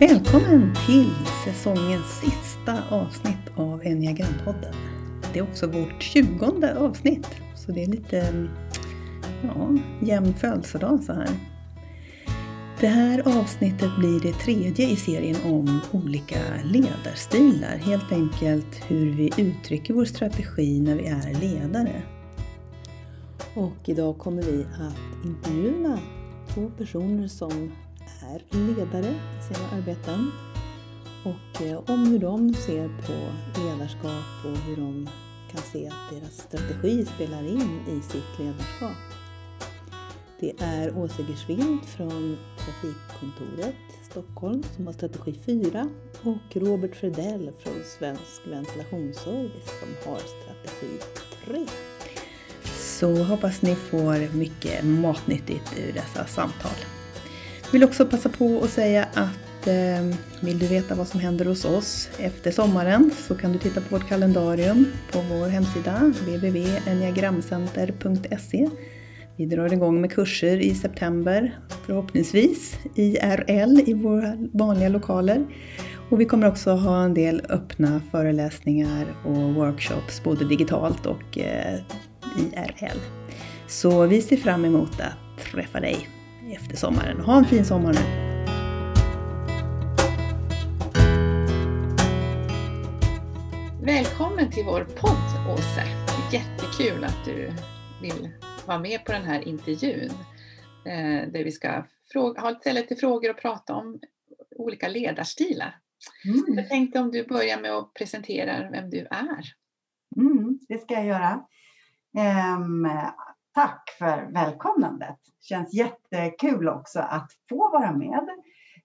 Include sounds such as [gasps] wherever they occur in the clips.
Välkommen till säsongens sista avsnitt av Enneagrampodden. Det är också vårt tjugonde avsnitt, så det är lite ja, jämn födelsedag så här. Det här avsnittet blir det tredje i serien om olika ledarstilar. Helt enkelt hur vi uttrycker vår strategi när vi är ledare. Och idag kommer vi att intervjua två personer som är ledare i sina arbeten och eh, om hur de ser på ledarskap och hur de kan se att deras strategi spelar in i sitt ledarskap. Det är Åse Gersvind från Trafikkontoret Stockholm som har strategi 4 och Robert Fredell från Svensk Ventilationsservice som har strategi 3. Så hoppas ni får mycket matnyttigt ur dessa samtal. Jag vill också passa på att säga att eh, vill du veta vad som händer hos oss efter sommaren så kan du titta på vårt kalendarium på vår hemsida www.enneagramcenter.se. Vi drar igång med kurser i september, förhoppningsvis IRL i våra vanliga lokaler. Och vi kommer också ha en del öppna föreläsningar och workshops både digitalt och eh, IRL. Så vi ser fram emot att träffa dig efter sommaren. Ha en fin sommar nu! Välkommen till vår podd Åse! Jättekul att du vill vara med på den här intervjun eh, där vi ska fråga, ha lite frågor och prata om olika ledarstilar. Mm. Jag tänkte om du börjar med att presentera vem du är. Mm, det ska jag göra. Um, tack för välkomnandet. Känns jättekul också att få vara med.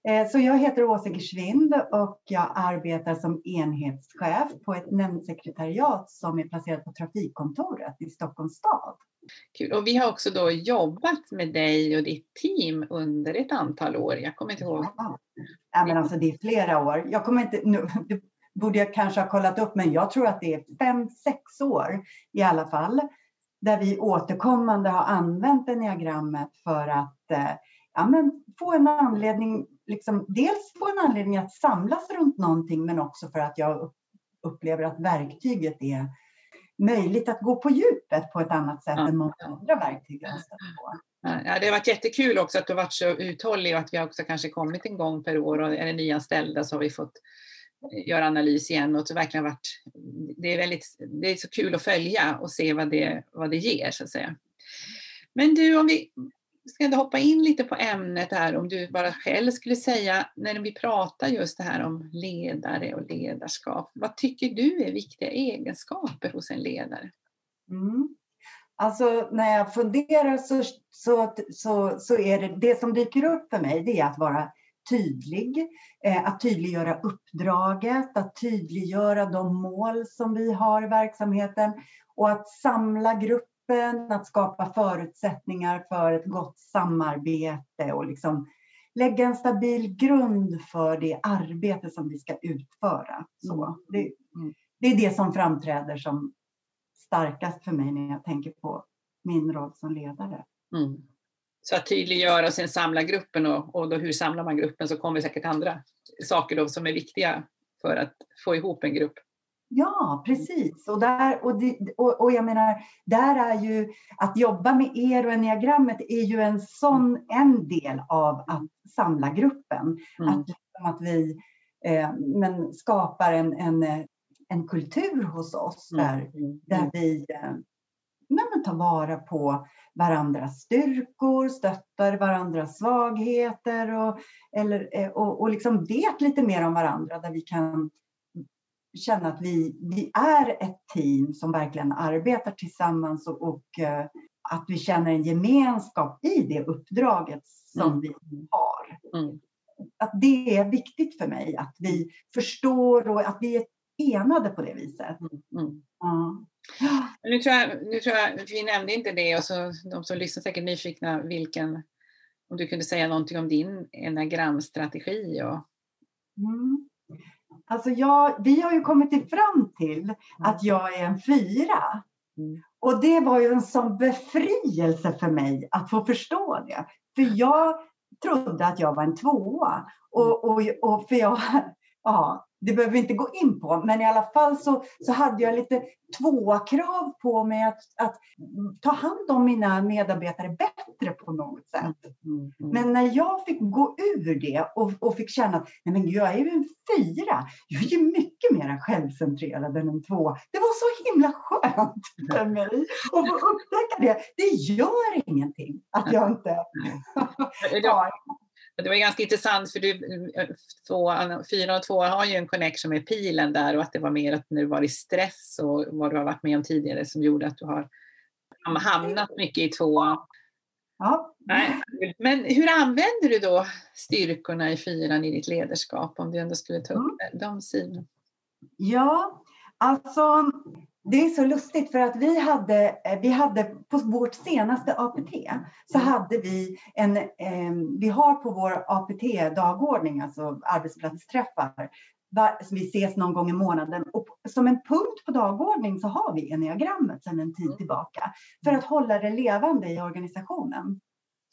Eh, så jag heter Åsa Gersvind och jag arbetar som enhetschef på ett nämndsekretariat som är placerat på Trafikkontoret i Stockholms stad. Kul. Och vi har också då jobbat med dig och ditt team under ett antal år. Jag kommer inte ihåg. Ja, ja men alltså det är flera år. Jag kommer inte, nu, det borde jag kanske ha kollat upp, men jag tror att det är fem, sex år i alla fall där vi återkommande har använt enneagrammet för att eh, ja, men få en anledning, liksom, dels få en anledning att samlas runt någonting men också för att jag upplever att verktyget är möjligt att gå på djupet på ett annat sätt ja. än många andra verktyg jag stött på. Ja, det har varit jättekul också att du har varit så uthållig och att vi också kanske kommit en gång per år och är det nyanställda så har vi fått göra analys igen och det verkligen varit, det är, väldigt, det är så kul att följa och se vad det, vad det ger så att säga. Men du, om vi ska ändå hoppa in lite på ämnet här, om du bara själv skulle säga, när vi pratar just det här om ledare och ledarskap, vad tycker du är viktiga egenskaper hos en ledare? Mm. Alltså när jag funderar så, så, så, så är det, det som dyker upp för mig, det är att vara tydlig, eh, att tydliggöra uppdraget, att tydliggöra de mål som vi har i verksamheten och att samla gruppen, att skapa förutsättningar för ett gott samarbete och liksom lägga en stabil grund för det arbete som vi ska utföra. Så mm. det, mm. det är det som framträder som starkast för mig när jag tänker på min roll som ledare. Mm. Så att tydliggöra och sen samla gruppen och, och då hur samlar man gruppen så kommer säkert andra saker då som är viktiga för att få ihop en grupp. Ja, precis. Och, där, och, det, och, och, jag menar, där är ju att jobba med er och enneagrammet är ju en sån en del av att samla gruppen. Mm. Att, att vi eh, men skapar en, en, en kultur hos oss mm. där, mm. där vi eh, men tar vara på varandras styrkor, stöttar varandras svagheter och, eller, eh, och, och liksom vet lite mer om varandra där vi kan känna att vi, vi är ett team som verkligen arbetar tillsammans och, och eh, att vi känner en gemenskap i det uppdraget som mm. vi har. Mm. Att det är viktigt för mig, att vi förstår och att vi är enade på det viset. Mm. [gasps] mm. Nu tror, jag, nu tror jag, vi nämnde inte det och så de som lyssnar säkert nyfikna vilken, om du kunde säga någonting om din enagramstrategi. Och... Mm. Alltså jag, vi har ju kommit fram till mm. att jag är en fyra. Mm. Och det var ju en sån befrielse för mig att få förstå det. För jag trodde att jag var en tvåa. Och, och, och för jag, [laughs] ja, det behöver vi inte gå in på, men i alla fall så, så hade jag lite tvåa-krav på mig att, att ta hand om mina medarbetare bättre på något sätt. Mm, mm. Men när jag fick gå ur det och, och fick känna att nej men jag är ju en fyra, jag är ju mycket mer självcentrerad än en tvåa. Det var så himla skönt för mig att få upptäcka det. Det gör ingenting att jag inte... ja. [laughs] Det var ganska intressant för du, två, fyra och två har ju en connection med pilen där och att det var mer att när du var i stress och vad du har varit med om tidigare som gjorde att du har hamnat mycket i två. Ja. Nej. Men hur använder du då styrkorna i fyran i ditt ledarskap om du ändå skulle ta upp mm. de sidorna? Ja, alltså det är så lustigt för att vi hade, eh, vi hade på vårt senaste APT så mm. hade vi en, eh, vi har på vår APT-dagordning, alltså arbetsplatsträffar, vi ses någon gång i månaden och som en punkt på dagordning så har vi enneagrammet sedan en tid mm. tillbaka för att hålla det levande i organisationen.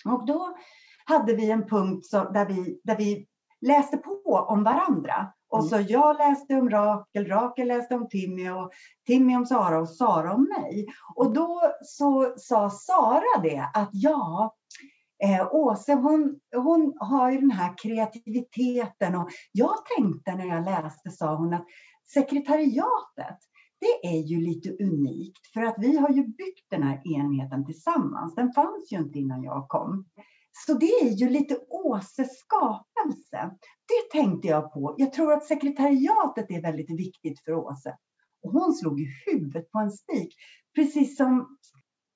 Och då hade vi en punkt där, vi, där vi läste på om varandra och mm. så jag läste om Rakel, Rakel läste om Timmy och Timmy om Sara och Sara om mig. Och då så sa Sara det att ja, eh, Åse hon, hon har ju den här kreativiteten och jag tänkte när jag läste sa hon att sekretariatet det är ju lite unikt för att vi har ju byggt den här enheten tillsammans. Den fanns ju inte innan jag kom. Så det är ju lite Åses skapelse. Det tänkte jag på. Jag tror att sekretariatet är väldigt viktigt för Åse. Och hon slog ju huvudet på en spik. Precis som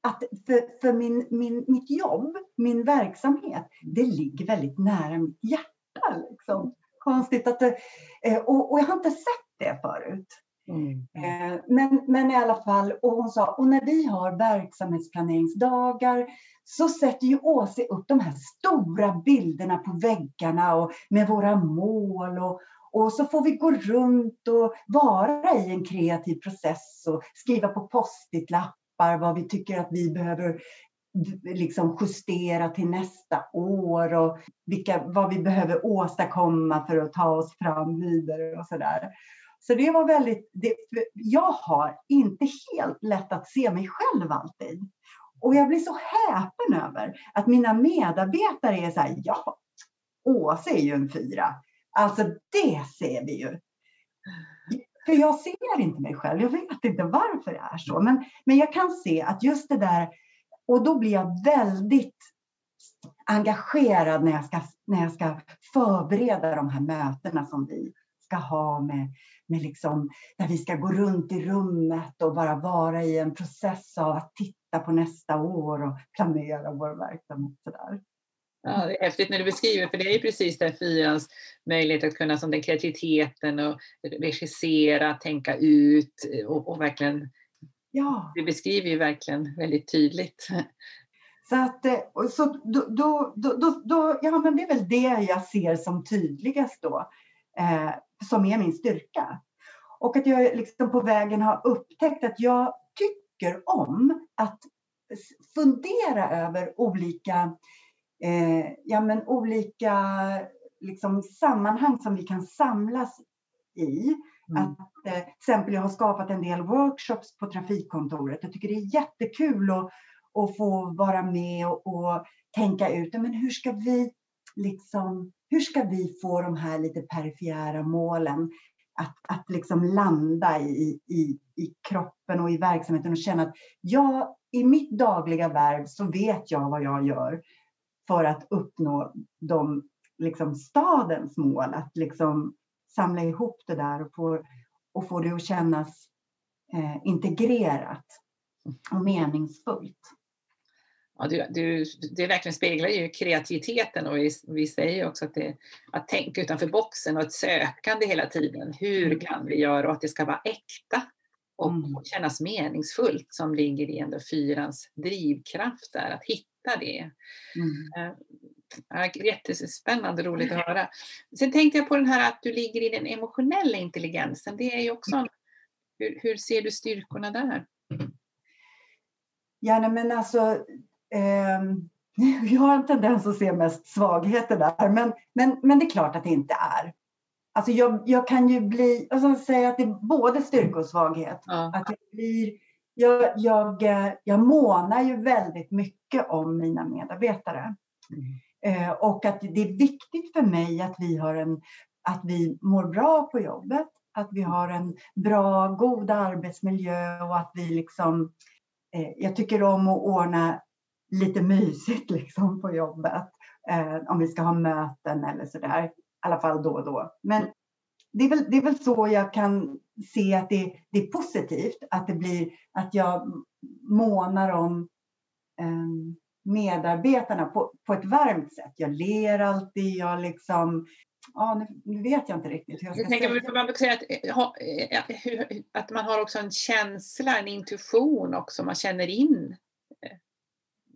att för, för min, min, mitt jobb, min verksamhet, det ligger väldigt nära mitt hjärta. Liksom. Konstigt att det, eh, och, och jag har inte sett det förut. Mm. Eh, men, men i alla fall, och hon sa, och när vi har verksamhetsplaneringsdagar så sätter ju Åse upp de här stora bilderna på väggarna och med våra mål och, och så får vi gå runt och vara i en kreativ process och skriva på post-it-lappar vad vi tycker att vi behöver liksom justera till nästa år och vilka, vad vi behöver åstadkomma för att ta oss fram vidare och sådär. Så det var väldigt, det, jag har inte helt lätt att se mig själv alltid. Och jag blir så häpen över att mina medarbetare är så här, ja, Åse är ju en fyra. Alltså det ser vi ju. För jag ser inte mig själv. Jag vet inte varför det är så. Men, men jag kan se att just det där, och då blir jag väldigt engagerad när jag ska, när jag ska förbereda de här mötena som vi ska ha med, med liksom, där vi ska gå runt i rummet och bara vara i en process av att titta på nästa år och planera vår verksamhet. Sådär. Ja, det är häftigt när du beskriver, för det är ju precis den fyrans möjlighet att kunna, som den kreativiteten och regissera, tänka ut och, och verkligen, ja. det beskriver ju verkligen väldigt tydligt. Så, att, eh, så då, då, då, då, ja men det är väl det jag ser som tydligast då eh, som är min styrka. Och att jag liksom på vägen har upptäckt att jag tycker om att fundera över olika, eh, ja, men olika liksom, sammanhang som vi kan samlas i. Mm. Att, eh, till exempel, jag har skapat en del workshops på trafikkontoret. Jag tycker det är jättekul att, att få vara med och, och tänka ut men hur ska vi liksom hur ska vi få de här lite perifera målen att, att liksom landa i, i, i kroppen och i verksamheten och känna att jag i mitt dagliga värv så vet jag vad jag gör för att uppnå de, liksom stadens mål. Att liksom samla ihop det där och få, och få det att kännas eh, integrerat och meningsfullt. Ja, du, du, det verkligen speglar ju kreativiteten och vi, vi säger också att det att tänka utanför boxen och ett sökande hela tiden. Hur mm. kan vi göra och att det ska vara äkta och mm. kännas meningsfullt som ligger i ändå fyrans drivkraft där, att hitta det. Mm. Ja, jättespännande och roligt att höra. Sen tänkte jag på den här att du ligger i den emotionella intelligensen. Det är ju också, hur, hur ser du styrkorna där? Ja, men alltså Ehm, [laughs] jag har en tendens att se mest svagheter där, men, men, men det är klart att det inte är. Alltså jag, jag kan ju bli, alltså säga att det är både styrka och svaghet. Ja. Att jag, blir, jag, jag, jag månar ju väldigt mycket om mina medarbetare. Mm. Eh, och att det är viktigt för mig att vi, har en, att vi mår bra på jobbet, att vi har en bra, god arbetsmiljö och att vi liksom... Eh, jag tycker om att ordna lite mysigt liksom på jobbet. Eh, om vi ska ha möten eller sådär. I alla fall då och då. Men det är väl, det är väl så jag kan se att det, det är positivt. Att det blir att jag månar om eh, medarbetarna på, på ett varmt sätt. Jag ler alltid. Jag liksom ja, nu, nu, vet jag inte riktigt hur jag ska jag tänker, säga. Man brukar säga att, eh, eh, att man har också en känsla, en intuition också. Man känner in eh,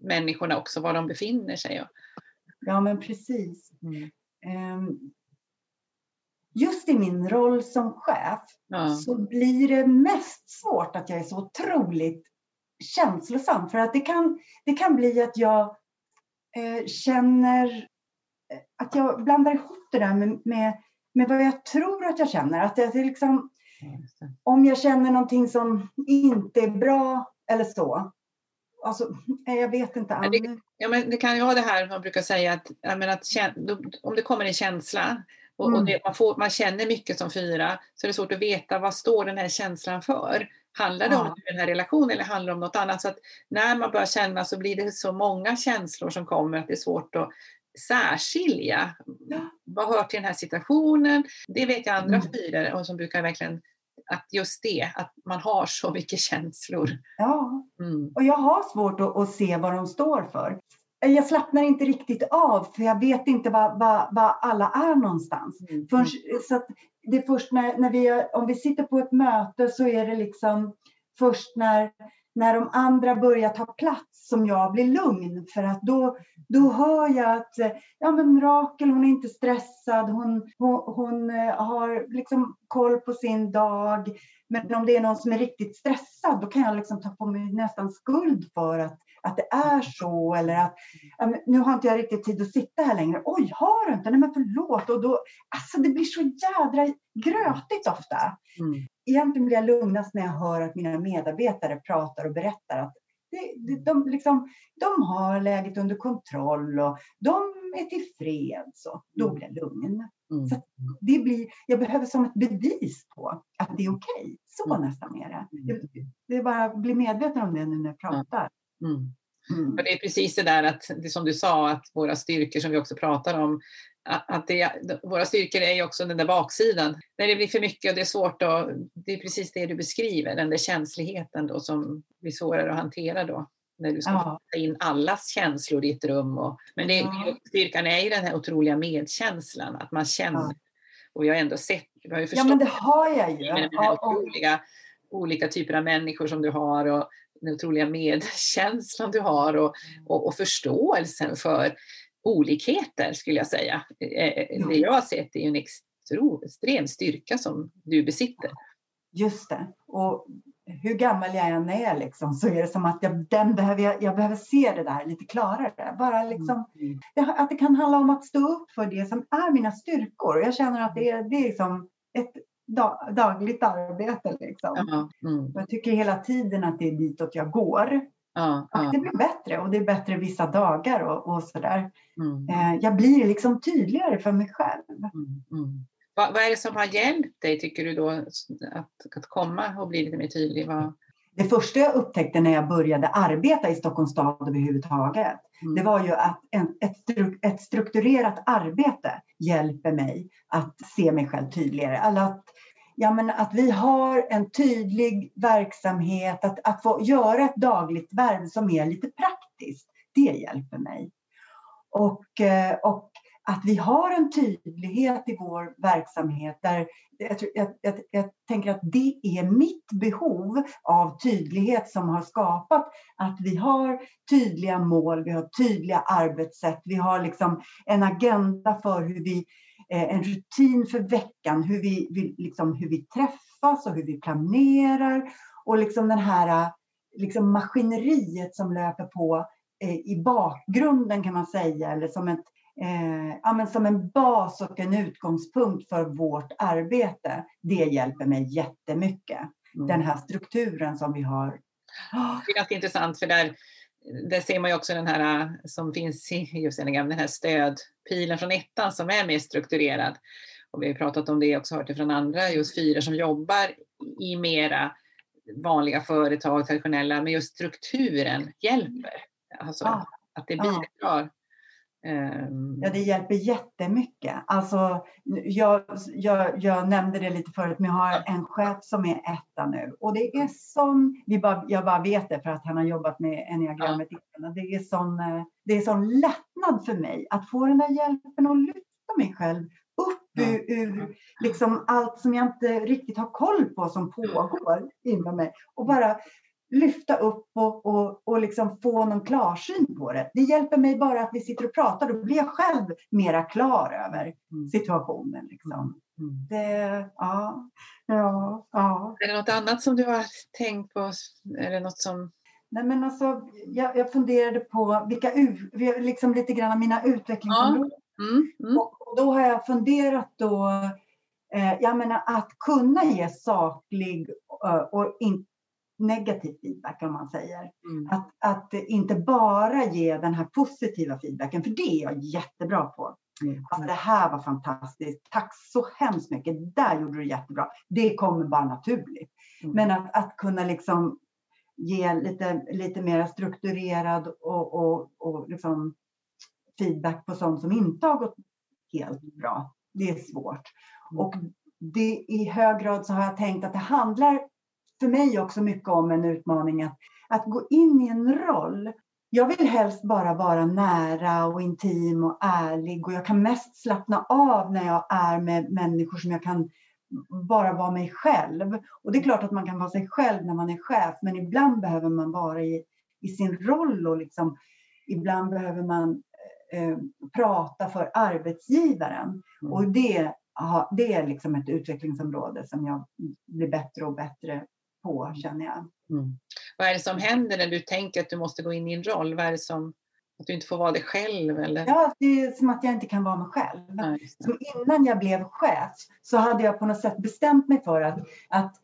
människorna också, var de befinner sig. Ja, men precis. Mm. Ehm, just i min roll som chef ja. så blir det mest svårt att jag är så otroligt känslosam. För att det kan, det kan bli att jag eh, känner att jag blandar ihop det där med, med, med vad jag tror att jag känner. Att jag liksom, om jag känner någonting som inte är bra eller så. Alltså, [laughs] jag vet inte. Men det, ja, men det kan ju vara det här man brukar säga att, att om det kommer en känsla och, mm. och det, man, får, man känner mycket som fyra så är det svårt att veta vad står den här känslan för. Handlar det ja. om den här relationen eller handlar det om något annat? Så att när man börjar känna så blir det så många känslor som kommer att det är svårt att särskilja. Ja. Vad hör till den här situationen? Det vet jag andra mm. fyror som brukar verkligen att just det, att man har så mycket känslor. Ja, mm. och jag har svårt att, att, se vad de står för. Jag slappnar inte riktigt av för jag vet inte vad, vad, vad alla är någonstans. Mm. Först, så det är först när, när vi, om vi sitter på ett möte så är det liksom först när när de andra börjar ta plats som jag blir lugn för att då, då hör jag att ja, men Rakel hon är inte stressad, hon, hon, hon eh, har liksom koll på sin dag. Men om det är någon som är riktigt stressad då kan jag liksom ta på mig nästan skuld för att, att det är så. Eller att nu har inte jag riktigt tid att sitta här längre. Oj, har du inte? Nej men förlåt. Och då, alltså det blir så jädra grötigt ofta. Mm egentligen blir jag lugnast när jag hör att mina medarbetare pratar och berättar att det, de, liksom, de har läget under kontroll och de är tillfreds. Och då mm. blir jag lugn. Mm. Så det blir, jag behöver som ett bevis på att det är okej. Okay. Så mm. nästan är det. det. Det är bara att bli medveten om det nu när jag pratar. Mm. Mm. det är precis det där att, det som du sa, att våra styrkor som vi också pratar om, att det, våra styrkor är ju också den där baksidan. När det blir för mycket och det är svårt, då, det är precis det du beskriver, den där känsligheten då som blir svårare att hantera då. När du ska ja. ta in allas känslor i ett rum. Och, men det, ja. styrkan är ju den här otroliga medkänslan, att man känner. Ja. Och vi har ändå sett, vi har ju förstått ja, men det har jag ju. Med de här otroliga, olika typer av människor som du har och den otroliga medkänslan du har och, och, och förståelsen för olikheter skulle jag säga. Eh, eh, det jag har sett är en extrem styrka som du besitter. Just det. Och hur gammal jag än är liksom, så är det som att jag, den behöver, jag, jag behöver se det där lite klarare. Bara liksom, mm. det, att det kan handla om att stå upp för det som är mina styrkor. Jag känner att det, det är liksom ett dagligt arbete. Liksom. Mm. Jag tycker hela tiden att det är ditåt jag går. Ja, ja. Det blir bättre och det är bättre vissa dagar och, och sådär. Mm. Eh, jag blir liksom tydligare för mig själv. Mm, mm. Vad, vad, är det som har hjälpt dig, tycker du, då, att, att komma och bli lite mer tydlig? Vad... Det första jag upptäckte när jag började arbeta i Stockholms stad överhuvudtaget, mm. det var ju att en, ett, ett strukturerat arbete hjälper mig att se mig själv tydligare. Eller att ja, men att vi har en tydlig verksamhet, att, att få göra ett dagligt värv som är lite praktiskt, det hjälper mig. Och, eh, och att vi har en tydlighet i vår verksamhet där jag, jag, jag, jag, tänker att det är mitt behov av tydlighet som har skapat att vi har tydliga mål, vi har tydliga arbetssätt, vi har liksom en agenda för hur vi en rutin för veckan, hur vi, vi, liksom, hur vi träffas och hur vi planerar. Och liksom den här liksom maskineriet som löper på eh, i bakgrunden kan man säga, eller som, ett, eh, ja, men som en bas och en utgångspunkt för vårt arbete. Det hjälper mig jättemycket. Mm. Den här strukturen som vi har. Det är intressant för där, där ser man ju också den här som finns i just den här stödpilen från ettan som är mer strukturerad. Och vi har pratat om det också, hört det från andra, just fyra som jobbar i mera vanliga företag, traditionella, men just strukturen hjälper. Alltså ja. att det bidrar. Ja. Ja, det hjälper jättemycket. Alltså, jag, jag, jag nämnde det lite förut, men jag har en chef som är etta nu. Och det är sån, vi bara, jag bara vet det för att han har jobbat med enneagrammet ja. Det är sån, det är sån lättnad för mig att få den där hjälpen att lyfta mig själv upp ur, ur liksom allt som jag inte riktigt har koll på som pågår inom mig. Och bara lyfta upp och, och, och liksom få någon klarsyn på det. Det hjälper mig bara att vi sitter och pratar. Då blir jag själv mera klar över mm. situationen. Liksom. Mm. Det, ja, ja, ja. Är det något annat som du har tänkt på? Är det något som... Nej, men alltså, jag, jag funderade på vilka, liksom lite grann mina utvecklingsområden. Ja. Mm. Mm. Och, då har jag funderat då, eh, jag menar att kunna ge saklig uh, och in, negativ feedback om man säger. Mm. Att, att inte bara ge den här positiva feedbacken, för det är jag jättebra på. Mm. Alltså, det här var fantastiskt. Tack så hemskt mycket. Där gjorde du jättebra. Det kommer bara naturligt. Mm. Men att, att kunna liksom ge lite, lite mer strukturerad och, och, och liksom feedback på sånt som inte har gått helt bra. Det är svårt. Mm. Och det, i hög grad så har jag tänkt att det handlar för mig också mycket om en utmaning att, att gå in i en roll. Jag vill helst bara vara nära och intim och ärlig och jag kan mest slappna av när jag är med människor som jag kan bara vara mig själv. Och det är klart att man kan vara sig själv när man är chef, men ibland behöver man vara i, i sin roll och liksom, ibland behöver man eh, prata för arbetsgivaren. Mm. Och det, det är liksom ett utvecklingsområde som jag blir bättre och bättre på känner jag. Mm. Vad är det som händer när du tänker att du måste gå in i en roll? Vad är det som, att du inte får vara dig själv? Eller? Ja, det är som att jag inte kan vara mig själv. Ja, som innan jag blev chef så hade jag på något sätt bestämt mig för att, att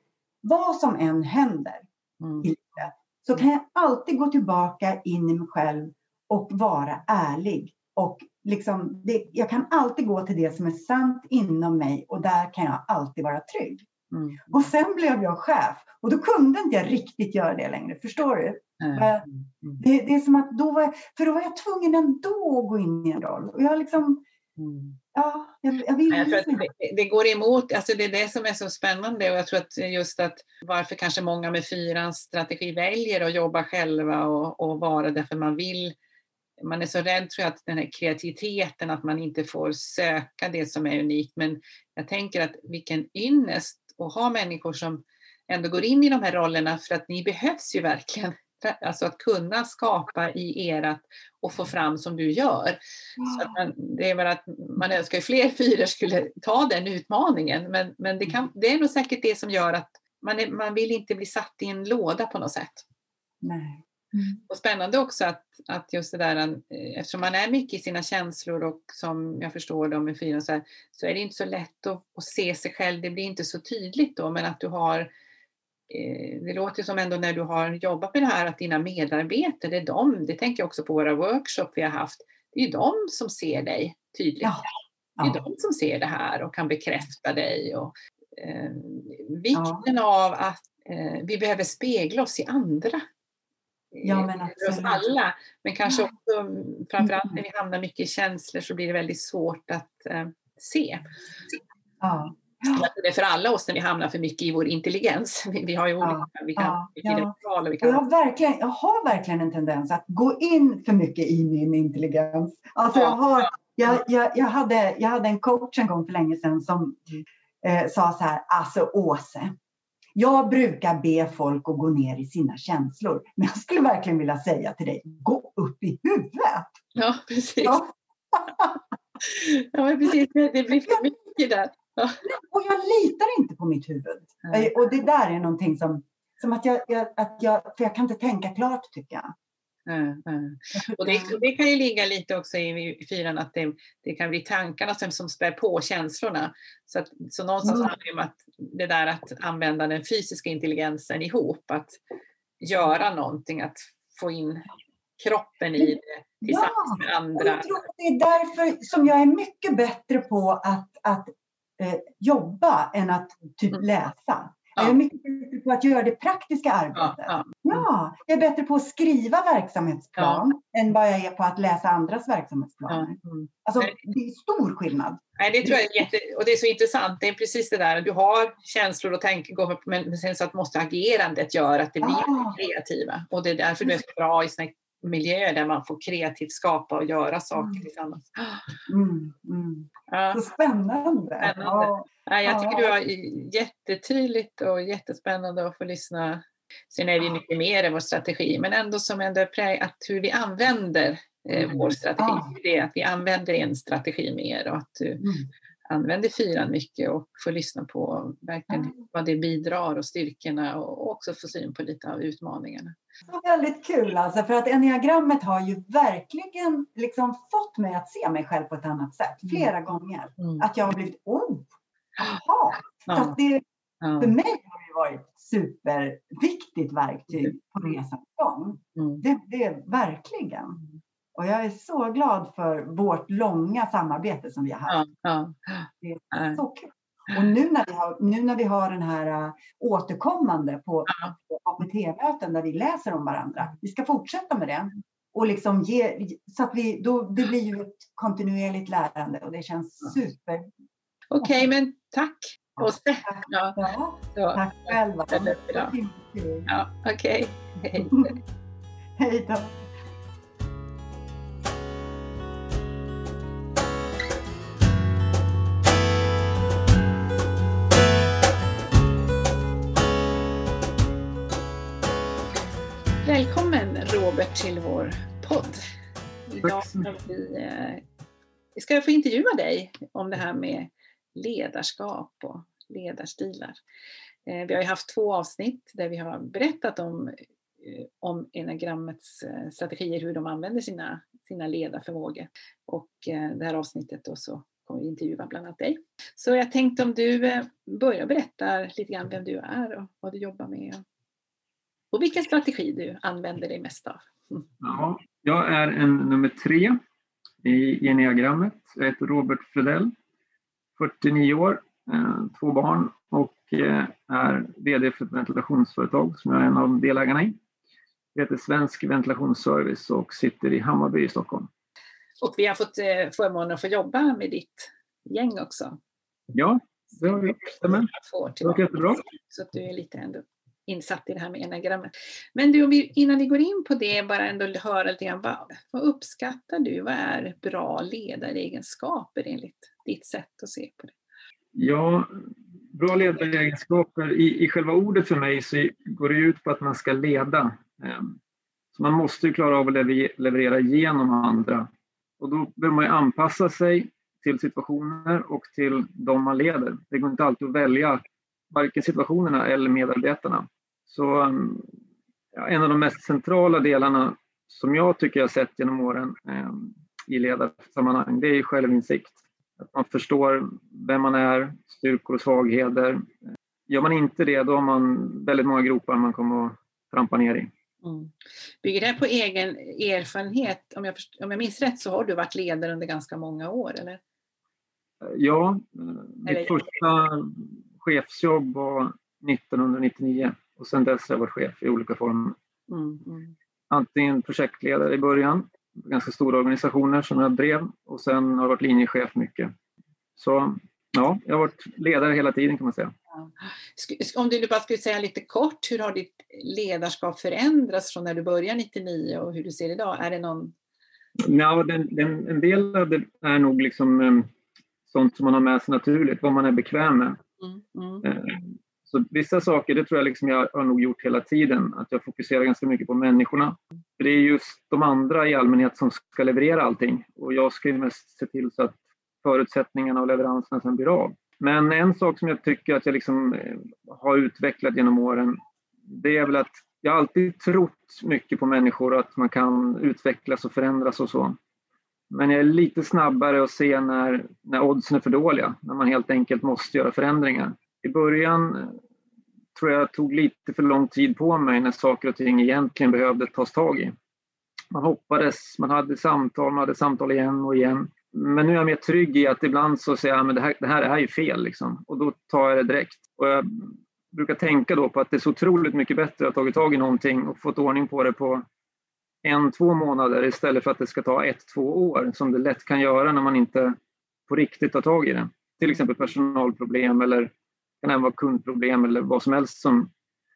vad som än händer mm. i livet så kan jag alltid gå tillbaka in i mig själv och vara ärlig. Och liksom, det, jag kan alltid gå till det som är sant inom mig och där kan jag alltid vara trygg. Mm. Och sen blev jag chef och då kunde inte jag riktigt göra det längre. Förstår du? Mm. Mm. Det, det, är som att då var jag, för då var jag tvungen ändå att gå in i en roll. Och jag liksom, mm. ja, jag, jag vill jag tror att det, det, går emot, alltså det är det som är så spännande och jag tror att just att varför kanske många med fyrans strategi väljer att jobba själva och, och vara därför man vill man är så rädd tror jag att den här kreativiteten, att man inte får söka det som är unikt. Men jag tänker att vilken ynnest att ha människor som ändå går in i de här rollerna för att ni behövs ju verkligen. Alltså att kunna skapa i erat och få fram som du gör. Så man, det är väl att man önskar att fler fyror skulle ta den utmaningen men, men det, kan, det är nog säkert det som gör att man, är, man vill inte bli satt i en låda på något sätt. Nej. Mm. Och spännande också att, att just det där, eh, eftersom man är mycket i sina känslor och som jag förstår dem med fyran så, här, så är det inte så lätt att, att, se sig själv, det blir inte så tydligt då, men att du har eh, det låter som ändå när du har jobbat med det här att dina medarbetare, det är de, det tänker jag också på våra workshop vi har haft, det är de som ser dig tydligt. Ja. Ja. Det är de som ser det här och kan bekräfta dig. Och, eh, vikten ja. av att eh, vi behöver spegla oss i andra Ja, men för oss alla. Men kanske också mm, framförallt när vi hamnar mycket i känslor så blir det väldigt svårt att eh, se. Ja. Det är för alla oss när vi hamnar för mycket i vår intelligens. [laughs] Vi, vi har ju olika, ja. vi kan, ja. ja. vi kan... Jag, har verkligen, jag har verkligen en tendens att gå in för mycket i min intelligens. Alltså jag, har, jag, jag, jag, hade, jag hade en coach en gång för länge sedan som eh, sa så här, alltså Åse, jag brukar be folk att gå ner i sina känslor, men jag skulle verkligen vilja säga till dig, gå upp i huvudet. Ja, precis. Ja, [laughs] ja men precis. Det blir för mycket där. Ja. Och jag litar inte på mitt huvud. Mm. Och det där är någonting som, som att jag, jag, att jag, för jag kan inte tänka klart tycker jag. Och det, det, kan ju ligga lite också i fyran att det, det kan bli tankarna som, som spär på känslorna. Så, att, så någonstans handlar det om att det där att använda den fysiska intelligensen ihop, att göra någonting, att få in kroppen i det tillsammans ja, med andra. Jag tror att det är därför som jag är mycket bättre på att, att eh, jobba än att typ mm. Läsa. Jag är mycket bättre på att göra det praktiska arbetet. Ja, ja. jag är bättre på att skriva verksamhetsplan än vad jag är på att läsa andras verksamhetsplaner. Mm. Alltså, det är stor skillnad. Nej, det tror jag är jätte, och det är så intressant. Det är precis det där, du har känslor och tankegångar men sen så att måste agerandet göra att det blir ah. kreativa. Och det är därför du är så bra i såna miljöer där man får kreativt skapa och göra saker mm. tillsammans. Mm, mm. Ja. Så spännande! spännande. Ja. Ja, jag tycker du har jättetydligt och jättespännande att få lyssna. Sen är vi mycket mer i vår strategi, men ändå som ändå att hur vi använder eh, mm. vår strategi. Ja. Det är att vi använder en strategi mer och att du mm. använder fyran mycket och får lyssna på verkligen vad det bidrar och styrkorna och också få syn på lite av utmaningarna. Så väldigt kul alltså, för att enneagrammet har ju verkligen liksom fått mig att se mig själv på ett annat sätt mm. flera gånger. Mm. Att jag har blivit, oh, jaha. Ja. det, ja. För mig har det varit superviktigt verktyg mm. på resans gång. Mm. Det, det är verkligen. Och jag är så glad för vårt långa samarbete som vi har haft. Ja, det är så kul. Och nu när vi har, nu när vi har den här uh, återkommande på, APT-möten där vi läser om varandra. Vi ska fortsätta med det. Och liksom ge, så att vi, då, det blir ju ett kontinuerligt lärande och det känns super. Okej, okay, men tack Åse. Ja. Ja, tack själva. Ja, Okej, okay. [laughs] hej. hej då. Till vår podd. Idag ska vi, eh, vi ska få intervjua dig om det här med ledarskap och ledarstilar. Eh, vi har ju haft två avsnitt där vi har berättat om, eh, om enagrammets strategier, hur de använder sina, sina ledarförmågor. Och det här avsnittet då så kommer vi intervjua bland annat dig. Så jag tänkte om du börjar berätta lite grann vem du är och vad du jobbar med och vilken strategi du använder dig mest av. Ja, jag är en nummer tre i enneagrammet. Jag heter Robert Fredell, 49 år, eh, två barn och eh, är VD för ett ventilationsföretag som jag är en av delägarna i. Det heter Svensk Ventilationsservice och sitter i Hammarby i Stockholm. Och vi har fått eh, förmånen att få jobba med ditt gäng också. Ja, det har vi gjort. Stämmer. Det har jättebra. Så att du är lite ändå insatt i det här med enagrammet. Men du, innan vi går in på det, bara ändå höra lite grann, vad, vad uppskattar du? Vad är bra ledaregenskaper enligt ditt sätt att se på det? Ja, bra ledaregenskaper, i, i själva ordet för mig så går det ut på att man ska leda. Ehm, så man måste ju klara av att leverera genom andra. Och då behöver man ju anpassa sig till situationer och till de man leder. Det går inte alltid att välja varken situationerna eller medarbetarna. Så um, ja, en av de mest centrala delarna som jag tycker jag sett genom åren eh, i ledarsammanhang, det är självinsikt. Att man förstår vem man är, styrkor och svagheter. Gör man inte det, då har man väldigt många gropar man kommer att trampa ner i. Mm. Bygger det på egen erfarenhet? Om jag, om jag minns rätt så har du varit ledare under ganska många år, eller? Ja, mitt första chefsjobb var 1999 och sedan dess har jag varit chef i olika former. Mm, mm. Antingen projektledare i början, ganska stora organisationer som jag drev och sen har jag varit linjechef mycket. Så ja, jag har varit ledare hela tiden kan man säga. Om du bara skulle säga lite kort, hur har ditt ledarskap förändrats från när du började 99 och hur du ser idag? Är det någon... Ja, den, den, en del av det är nog liksom um, sånt som man har med sig naturligt, vad man är bekväm med. Mm, mm. Så vissa saker, det tror jag liksom jag har nog gjort hela tiden, att jag fokuserar ganska mycket på människorna. För det är just de andra i allmänhet som ska leverera allting och jag ska ju mest se till så att förutsättningarna och leveranserna sen blir av. Men en sak som jag tycker att jag liksom eh, har utvecklat genom åren, det är väl att jag har alltid trott mycket på människor, att man kan utvecklas och förändras och så. Men jag är lite snabbare att se när, när oddsen är för dåliga, när man helt enkelt måste göra förändringar. I början eh, tror jag tog lite för lång tid på mig när saker och ting egentligen behövde tas tag i. Man hoppades, man hade samtal, man hade samtal igen och igen. Men nu är jag mer trygg i att ibland så säger jag att det här, det här är ju fel liksom. och då tar jag det direkt. Och jag brukar tänka då på att det är så otroligt mycket bättre att ha tagit tag i någonting och fått ordning på det på en, två månader istället för att det ska ta ett, två år som det lätt kan göra när man inte på riktigt tar tag i det. Till exempel personalproblem eller kan även vara kundproblem eller vad som helst som,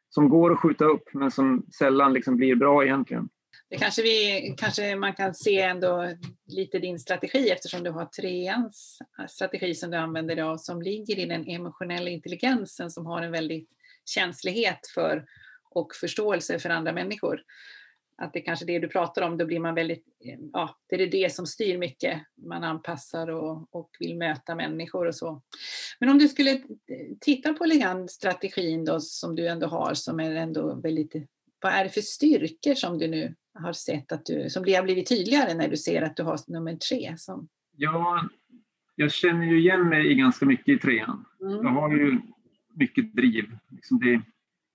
som går att skjuta upp men som sällan liksom blir bra egentligen. Det kanske, vi, kanske man kan se ändå lite din strategi eftersom du har treans strategi som du använder dig av som ligger i den emotionella intelligensen som har en väldigt känslighet för och förståelse för andra människor att det kanske är det du pratar om, då blir man väldigt, ja, det är det som styr mycket. Man anpassar och, och vill möta människor och så. Men om du skulle titta på lite strategin då som du ändå har som är ändå väldigt, vad är det för styrkor som du nu har sett att du, som har blivit tydligare när du ser att du har nummer tre? Som... Ja, jag känner ju igen mig i ganska mycket i trean. Mm. Jag har ju mycket driv. Liksom det,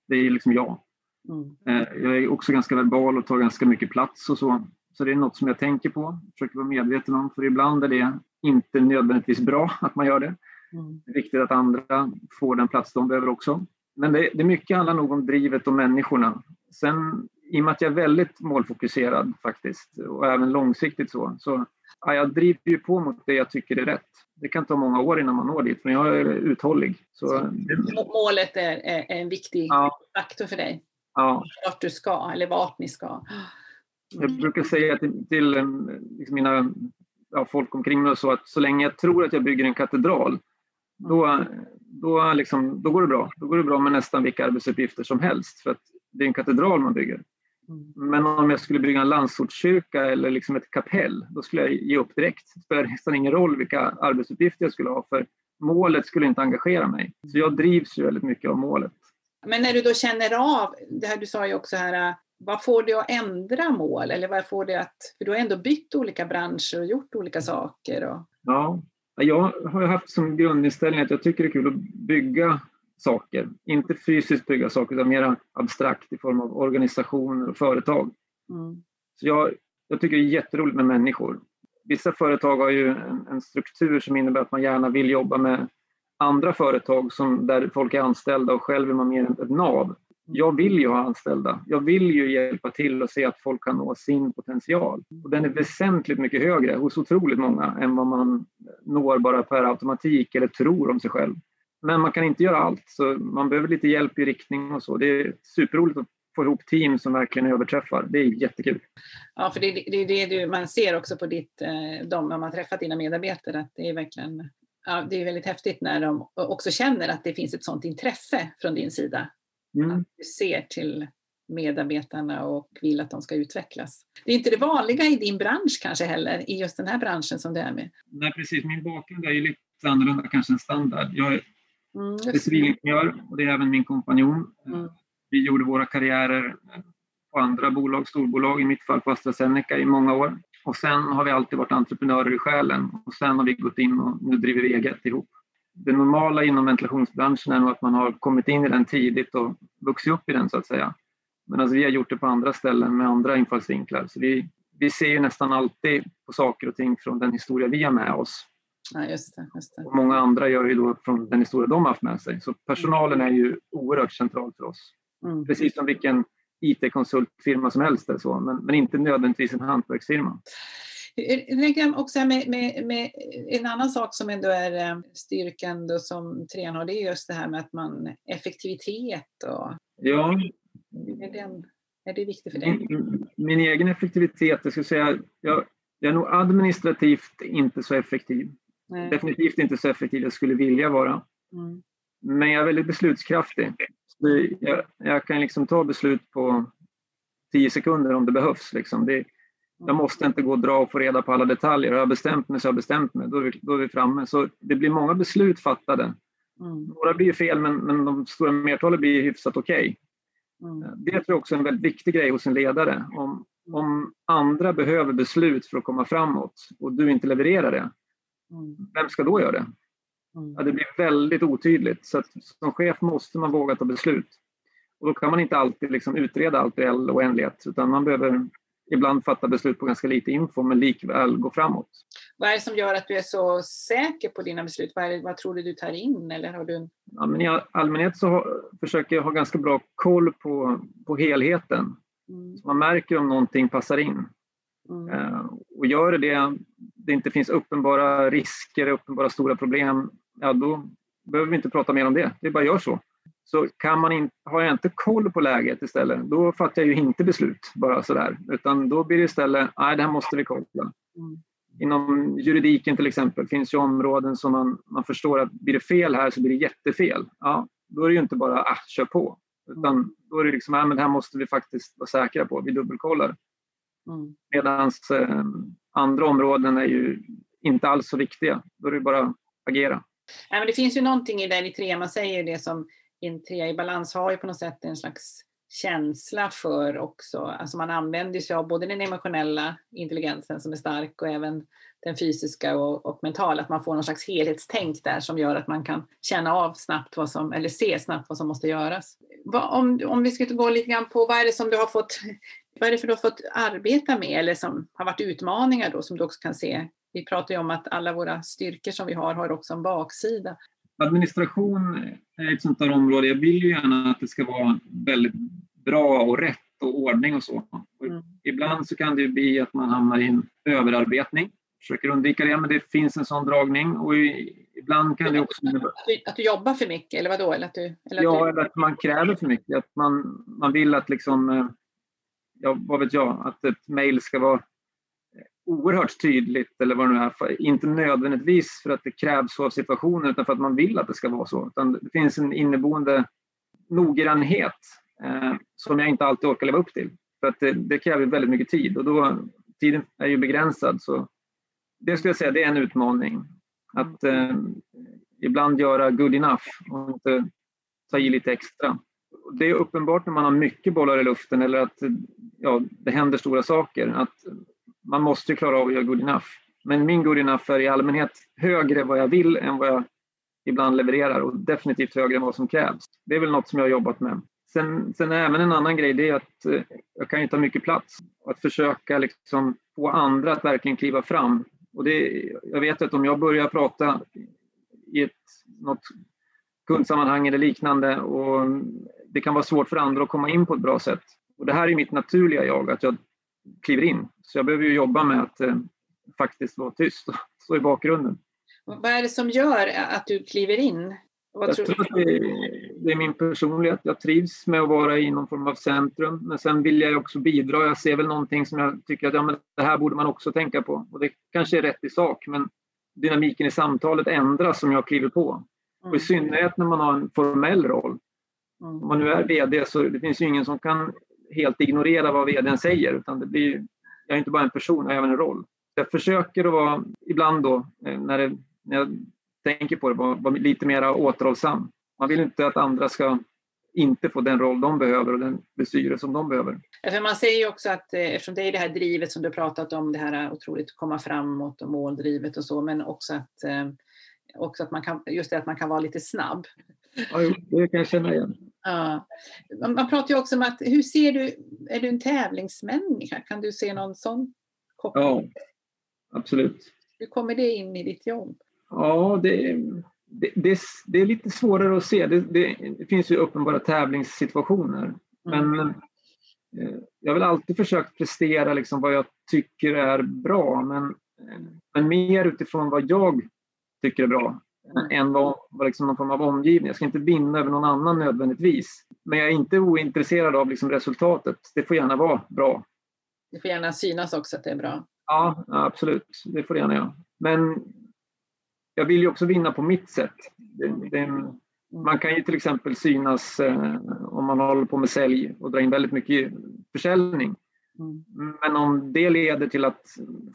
det är liksom jag. Mm. Eh, jag är också ganska verbal och tar ganska mycket plats och så. Så det är något som jag tänker på, försöker vara medveten om, för ibland är det inte nödvändigtvis bra att man gör det. Mm. Det är viktigt att andra får den plats de behöver också. Men det, det mycket handlar nog om drivet och människorna. Sen i och med att jag är väldigt målfokuserad faktiskt och även långsiktigt så, så ja, jag driver ju på mot det jag tycker är rätt. Det kan ta många år innan man når dit, men jag är uthållig. Så, så målet är, är, en viktig ja. faktor för dig? Ja. vart du ska eller vart ni ska. Jag brukar säga till, till liksom mina ja, folk omkring mig så att så länge jag tror att jag bygger en katedral då, då, liksom, då går det bra. Då går det bra med nästan vilka arbetsuppgifter som helst för att det är en katedral man bygger. Mm. Men om jag skulle bygga en landsortskyrka eller liksom ett kapell, då skulle jag ge upp direkt. Det spelar nästan ingen roll vilka arbetsuppgifter jag skulle ha, för målet skulle inte engagera mig. Så jag drivs ju väldigt mycket av målet. Men när du då känner av, det här du sa ju också här, vad får det att ändra mål? Eller vad får det att, för du har ändå bytt olika branscher och gjort olika saker. Och... Ja, jag har haft som grundinställning att jag tycker det är kul att bygga saker. Inte fysiskt bygga saker utan mer abstrakt i form av organisationer och företag. Mm. Så jag, jag tycker det är jätteroligt med människor. Vissa företag har ju en, en struktur som innebär att man gärna vill jobba med andra företag som, där folk är anställda och själv är man mer ett nav. Jag vill ju ha anställda. Jag vill ju hjälpa till och se att folk kan nå sin potential. Och den är väsentligt mycket högre hos otroligt många än vad man når bara per automatik eller tror om sig själv. Men man kan inte göra allt, så man behöver lite hjälp i riktning och så. Det är superroligt att få ihop team som verkligen överträffar. Det är jättekul. Ja, för det, det är det man ser också på ditt, eh, de, när man träffat dina medarbetare, att det är verkligen ja, det är väldigt häftigt när de också känner att det finns ett sådant intresse från din sida. Mm. Att du ser till medarbetarna och vill att de ska utvecklas. Det är inte det vanliga i din bransch kanske heller, i just den här branschen som du är med. Nej precis, min bakgrund är ju lite annorlunda kanske än standard. Jag är mm, civilingenjör och det är även min kompanjon. Mm. Vi gjorde våra karriärer på andra bolag, storbolag, i mitt fall på AstraZeneca i många år. Och sen har vi alltid varit entreprenörer i själen och sen har vi gått in och nu driver vi eget ihop. Det normala inom ventilationsbranschen är nog att man har kommit in i den tidigt och vuxit upp i den så att säga. Men alltså vi har gjort det på andra ställen med andra infallsvinklar. Så vi, vi ser ju nästan alltid på saker och ting från den historia vi har med oss. Ja, just det, just det. Och många andra gör ju då från den historia de har haft med sig. Så personalen är ju oerhört central för oss. Mm. Precis som vilken IT-konsultfirma som helst eller så, men, men inte nödvändigtvis en hantverksfirma. Också med, med, med, en annan sak som ändå är eh, styrkan då som har, det är just det här med att man effektivitet och... Ja. Är, den, är det viktigt för dig? Min, min egen effektivitet, jag skulle säga, jag, jag är nog administrativt inte så effektiv. Nej. Definitivt inte så effektiv jag skulle vilja vara. Mm. Men jag är väldigt beslutskraftig. Jag, jag, kan liksom ta beslut på tio sekunder om det behövs. Liksom. Det, jag måste inte gå och dra och få reda på alla detaljer. Har jag bestämt mig så har jag bestämt mig. Då är vi, då är vi framme. Så det blir många beslut fattade. Mm. Några blir fel, men, men de stora mertalet blir hyfsat okej. Okay. Mm. Det tror jag också är en väldigt viktig grej hos en ledare. Om, om andra behöver beslut för att komma framåt och du inte levererar det, mm. vem ska då göra det? Mm. Ja, det blir väldigt otydligt. Så som chef måste man våga ta beslut. Och då kan man inte alltid liksom utreda allt i all oändlighet utan man behöver ibland fatta beslut på ganska lite info men likväl gå framåt. Vad är det som gör att du är så säker på dina beslut? Vad, det, vad tror du du tar in? Eller har du... ja, men I allmänhet så har, försöker jag ha ganska bra koll på, på helheten. Mm. Så man märker om någonting passar in. Mm. Uh, och gör det, det inte finns uppenbara risker, uppenbara stora problem, ja då behöver vi inte prata mer om det. Det bara gör så. Så kan man in, har jag inte koll på läget istället, då fattar jag ju inte beslut bara sådär. Utan då blir det istället, nej det här måste vi kolla. Mm. Inom juridiken till exempel finns ju områden som man, man förstår att blir det fel här så blir det jättefel. Ja, då är det ju inte bara, ah, kör på. Utan mm. då är det liksom, ah, men det här måste vi faktiskt vara säkra på, vi dubbelkollar. Mm. Medan eh, andra områden är ju inte alls så viktiga. Då är det bara att agera. Nej, men det finns ju någonting i det i man säger det som en trea. I balans har ju på något sätt en slags känsla för också, alltså man använder sig av både den emotionella intelligensen som är stark och även den fysiska och, och mentala, att man får någon slags helhetstänk där som gör att man kan känna av snabbt vad som, eller se snabbt vad som måste göras. Vad, om, om vi ska gå lite grann på vad är det som du har fått, vad är det för du har fått arbeta med eller som har varit utmaningar då som du också kan se vi pratar ju om att alla våra styrkor som vi har har också en baksida. Administration är ett sånt där område. Jag vill ju gärna att det ska vara väldigt bra och rätt och ordning och så. Mm. Ibland så kan det ju bli att man hamnar i en överarbetning. Försöker undvika det, men det finns en sån dragning. Och ibland kan det också... Att du, att du jobbar för mycket, eller vadå? Eller att du, eller ja, du... eller att man kräver för mycket. Att man, man vill att liksom... Eh, ja, vad vet jag? Att ett mejl ska vara oerhört tydligt eller vad det nu är. Inte nödvändigtvis för att det krävs så av situationen utan för att man vill att det ska vara så. Utan det finns en inneboende noggrannhet eh, som jag inte alltid orkar leva upp till. För att det, det, kräver väldigt mycket tid och då, tiden är ju begränsad. Så det skulle jag säga det är en utmaning. Att eh, ibland göra good enough och inte ta i lite extra. Det är uppenbart när man har mycket bollar i luften eller att ja, det händer stora saker att man måste klara av att göra good enough. Men min good enough är i allmänhet högre vad jag vill än vad jag ibland levererar och definitivt högre än vad som krävs. Det är väl något som jag har jobbat med. Sen, sen även en annan grej, det är att eh, jag kan ju ta mycket plats. Att försöka liksom få andra att verkligen kliva fram. Och det, jag vet att om jag börjar prata i ett, något kundsammanhang eller liknande och det kan vara svårt för andra att komma in på ett bra sätt. Och det här är mitt naturliga jag, att jag kliver in. Så jag behöver ju jobba med att eh, faktiskt vara tyst och [laughs] stå i bakgrunden. Vad är det som gör att du kliver in? Vad jag tror, tror att det är, det är, min personlighet. Jag trivs med att vara i någon form av centrum. Men sen vill jag också bidra. Jag ser väl någonting som jag tycker att ja, men det här borde man också tänka på. Och det kanske är rätt i sak, men dynamiken i samtalet ändras som jag kliver på. Mm. Och I synnerhet när man har en formell roll. Mm. Om man nu är VD så det finns ju ingen som kan helt ignorera vad vdn säger utan det blir, jag är inte bara en person, jag har även en roll. Jag försöker att vara, ibland då, eh, när, det, när jag tänker på det, vara, vara lite mer återhållsam. Man vill inte att andra ska inte få den roll de behöver och den bestyre som de behöver. För man säger ju också att eh, eftersom det är det här drivet som du pratat om, det här otroligt komma framåt och måldrivet och så, men också att, eh, också att man kan, just det att man kan vara lite snabb. Ja, det kan jag känna igen. Ja. Man pratar ju också om att, hur ser du, är du en tävlingsmänniska? Kan du se någon sån koppling? Ja, absolut. Hur kommer det in i ditt jobb? Ja, det, det, det, det är lite svårare att se. Det, det, finns ju uppenbara tävlingssituationer. Mm. Men eh, jag har väl alltid försökt prestera liksom vad jag tycker är bra, men, men mer utifrån vad jag tycker är bra än vad, vad liksom någon form av omgivning. Jag ska inte vinna över någon annan nödvändigtvis. Men jag är inte ointresserad av liksom resultatet. Det får gärna vara bra. Det får gärna synas också att det är bra. Ja, absolut. Det får det gärna göra. Men jag vill ju också vinna på mitt sätt. Det, det, man kan ju till exempel synas eh, om man håller på med sälj och drar in väldigt mycket försäljning. Mm. Men om det leder till att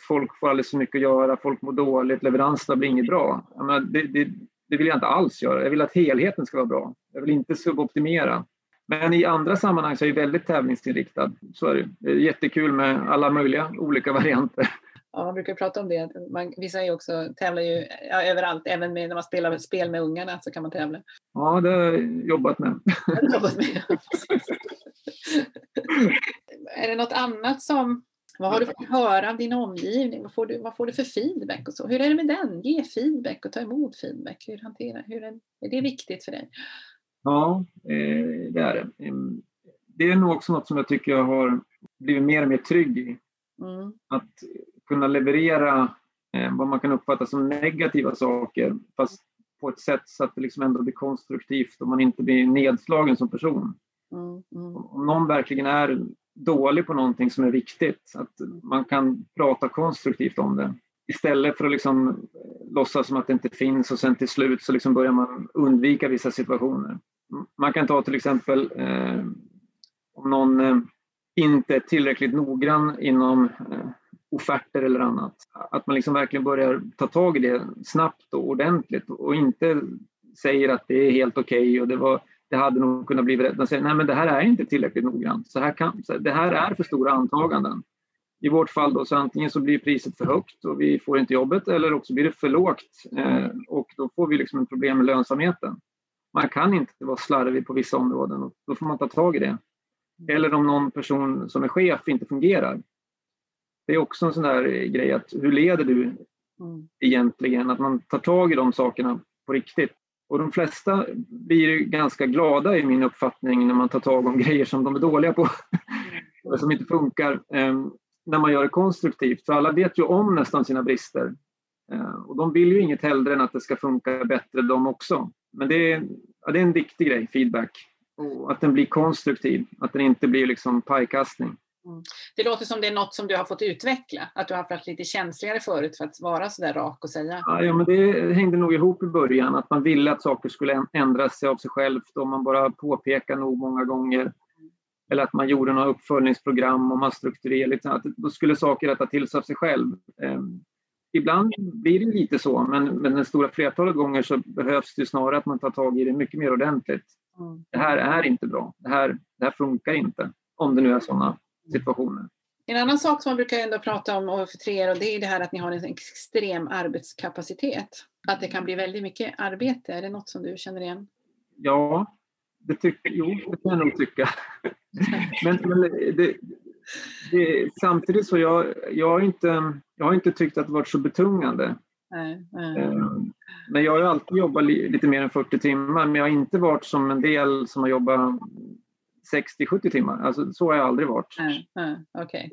folk får alldeles för mycket att göra, folk mår dåligt, leveranserna blir inget bra. Menar, det, det, det, vill jag inte alls göra. Jag vill att helheten ska vara bra. Jag vill inte suboptimera. Men i andra sammanhang så är jag väldigt tävlingsinriktad. Så är det. det är jättekul med alla möjliga olika [laughs] varianter. Ja, man brukar prata om det. Man, vissa är också, tävlar ju ja, överallt, även med, när man spelar spel med ungarna så kan man tävla. Ja, det har jag jobbat med. [laughs] jobbat med. [laughs] är det något annat som, vad har du fått höra av din omgivning? Vad får du, vad får du för feedback och så? Hur är det med den? Ge feedback och ta emot feedback. Hur hanterar, hur är, är det viktigt för dig? Ja, eh, det är det. Det är nog också något som jag tycker jag har blivit mer och mer trygg i. Mm. Att kunna leverera eh, vad man kan uppfatta som negativa saker fast på ett sätt så att det liksom ändå blir konstruktivt och man inte blir nedslagen som person. Mm, mm. Om någon verkligen är dålig på någonting som är viktigt, att man kan prata konstruktivt om det. Istället för att liksom eh, låtsas som att det inte finns och sen till slut så liksom börjar man undvika vissa situationer. Man kan ta till exempel eh, om någon eh, inte är tillräckligt noggrann inom eh, offerter eller annat. Att man liksom verkligen börjar ta tag i det snabbt och ordentligt och inte säger att det är helt okej okay och det, det hade nog kunnat bli rätt. Man säger nej men det här är inte tillräckligt noggrant. Så här kan, det här är för stora antaganden. I vårt fall då så antingen så blir priset för högt och vi får inte jobbet eller också blir det för lågt eh, och då får vi liksom ett problem med lönsamheten. Man kan inte vara slarvig på vissa områden och då får man ta tag i det. Eller om någon person som är chef inte fungerar det är också en sån där grej att hur leder du mm. egentligen? Att man tar tag i de sakerna på riktigt. Och de flesta blir ganska glada i min uppfattning när man tar tag om [laughs] grejer som de är dåliga på. [laughs] eller som inte funkar. Eh, när man gör det konstruktivt. För alla vet ju om nästan sina brister. Eh, och de vill ju inget hellre än att det ska funka bättre de också. Men det är, ja, det är en viktig grej, feedback. Och att den blir konstruktiv, att den inte blir liksom pajkastning. Mm. Det låter som det är något som du har fått utveckla, att du har varit lite känsligare förut för att vara så där rak och säga. Ja, ja, men det hängde nog ihop i början, att man ville att saker skulle ändra sig av sig självt och man bara påpekar nog många gånger. Eller att man gjorde några uppföljningsprogram och man strukturerade, liksom, att då skulle saker rätta till sig av sig själv. Um, ibland blir det lite så, men, men den stora flertalet gånger så behövs det snarare att man tar tag i det mycket mer ordentligt. Mm. Det här är inte bra, det här, det här funkar inte, om det nu är sådana situationer. En annan sak som man brukar ändå prata om för tre och det är det här att ni har en extrem arbetskapacitet. Att det kan bli väldigt mycket arbete. Är det något som du känner igen? Ja, det tycker, jo, det kan jag nog tycka. [laughs] men, men det, det, samtidigt så jag, jag, har inte, jag har inte tyckt att det varit så betungande. Nej, nej. Ehm, men jag har alltid jobbat lite mer än 40 timmar, men jag har inte varit som en del som har jobbat 60-70 timmar. Alltså, så har jag aldrig varit. Mm, okay.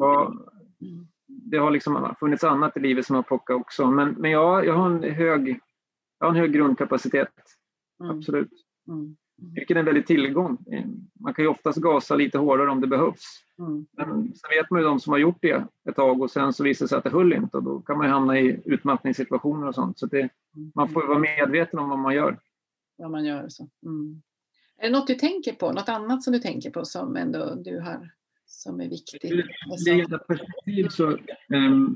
det har liksom funnits annat i livet som har pockat också. Men, men jag, jag, har en hög, jag har en hög grundkapacitet. Mm. Absolut. Mm. Vilket är en väldig tillgång. Man kan ju oftast gasa lite hårdare om det behövs. Mm. Men sen vet man ju de som har gjort det ett tag och sen så visar det sig att det höll inte och då kan man ju hamna i utmattningssituationer och sånt. Så det, mm. man får vara medveten om vad man gör. Vad man gör så. Mm. Är det något du tänker på, något annat som du tänker på som ändå du har som är viktigt? I ett perspektiv så, um,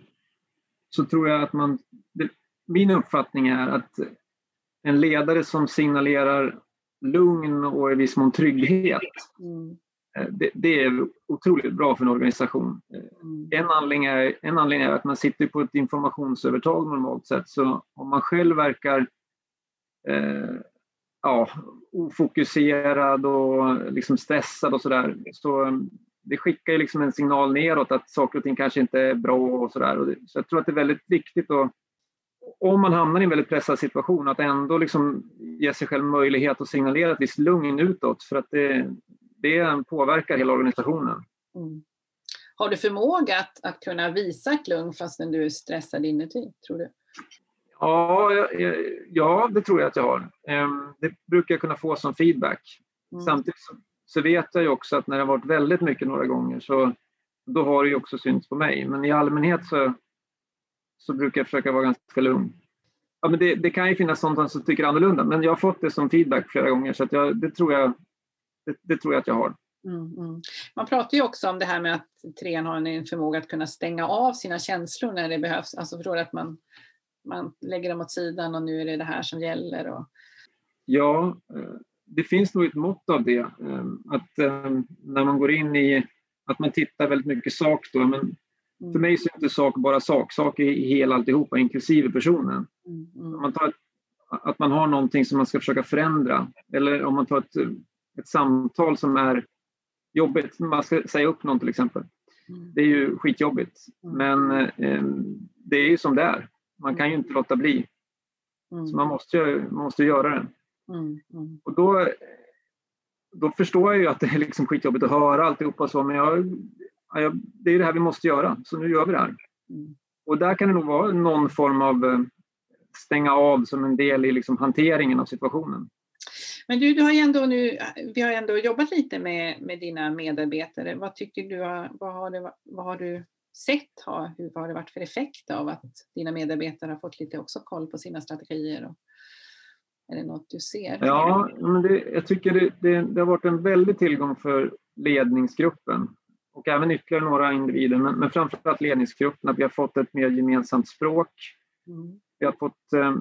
så tror jag att man, det, min uppfattning är att en ledare som signalerar lugn och i viss mån trygghet, mm. Eh, det, det, är otroligt bra för en organisation. Mm. En, anledning är, en anledning är att man sitter på ett informationsövertag normalt sett, så om man själv verkar eh, ja, ofokuserad och liksom stressad och sådär. Så um, det skickar ju liksom en signal neråt att saker och ting kanske inte är bra och sådär. Så jag tror att det är väldigt viktigt att om man hamnar i en väldigt pressad situation att ändå liksom ge sig själv möjlighet att signalera ett visst lugn utåt för att det, det påverkar hela organisationen. Mm. Har du förmåga att, att kunna visa ett lugn fastän du är stressad inuti, tror du? Ja, ja, det tror jag att jag har. Ehm, det brukar jag kunna få som feedback. Mm. Samtidigt så, vet jag ju också att när det har varit väldigt mycket några gånger så då har det ju också synts på mig. Men i allmänhet så, så brukar jag försöka vara ganska lugn. Ja, men det, det kan ju finnas sånt som tycker annorlunda, men jag har fått det som feedback flera gånger så jag, det, tror jag, det, det tror jag att jag har. Mm, mm. Man pratar ju också om det här med att trean har en förmåga att kunna stänga av sina känslor när det behövs. Alltså förstår att man man lägger dem åt sidan och nu är det det här som gäller? Och... Ja, eh, det finns nog ett mått av det. Ehm, att ehm, när man går in i att man tittar väldigt mycket sak då, men för mig så är inte sak bara sak. Sak är hela alltihopa, inklusive personen. Mm. Om man tar ett, att man har någonting som man ska försöka förändra eller om man tar ett, ett samtal som är jobbigt, man ska säga upp någon till exempel. Mm. Det är ju skitjobbigt, mm. men eh, det är ju som det är. Man kan ju inte låta bli. Mm. Så man måste, måste göra det. Mm. Mm. Och då, då förstår jag ju att det är liksom skitjobbigt att höra alltihopa så, men jag, jag, det är det här vi måste göra, så nu gör vi det här. Mm. Och där kan det nog vara någon form av eh, stänga av som en del i liksom hanteringen av situationen. Men du, du har ändå nu, vi har ändå jobbat lite med, med dina medarbetare. Vad tycker du, vad har, det, vad har du sett? Har, hur, vad har det varit för effekt av att dina medarbetare har fått lite också koll på sina strategier? Och, är det något du ser? Ja, men det, jag tycker det, det, det har varit en väldig tillgång för ledningsgruppen och även ytterligare några individer, men, men framförallt ledningsgruppen, att vi har fått ett mer gemensamt språk. Mm. Vi har fått eh,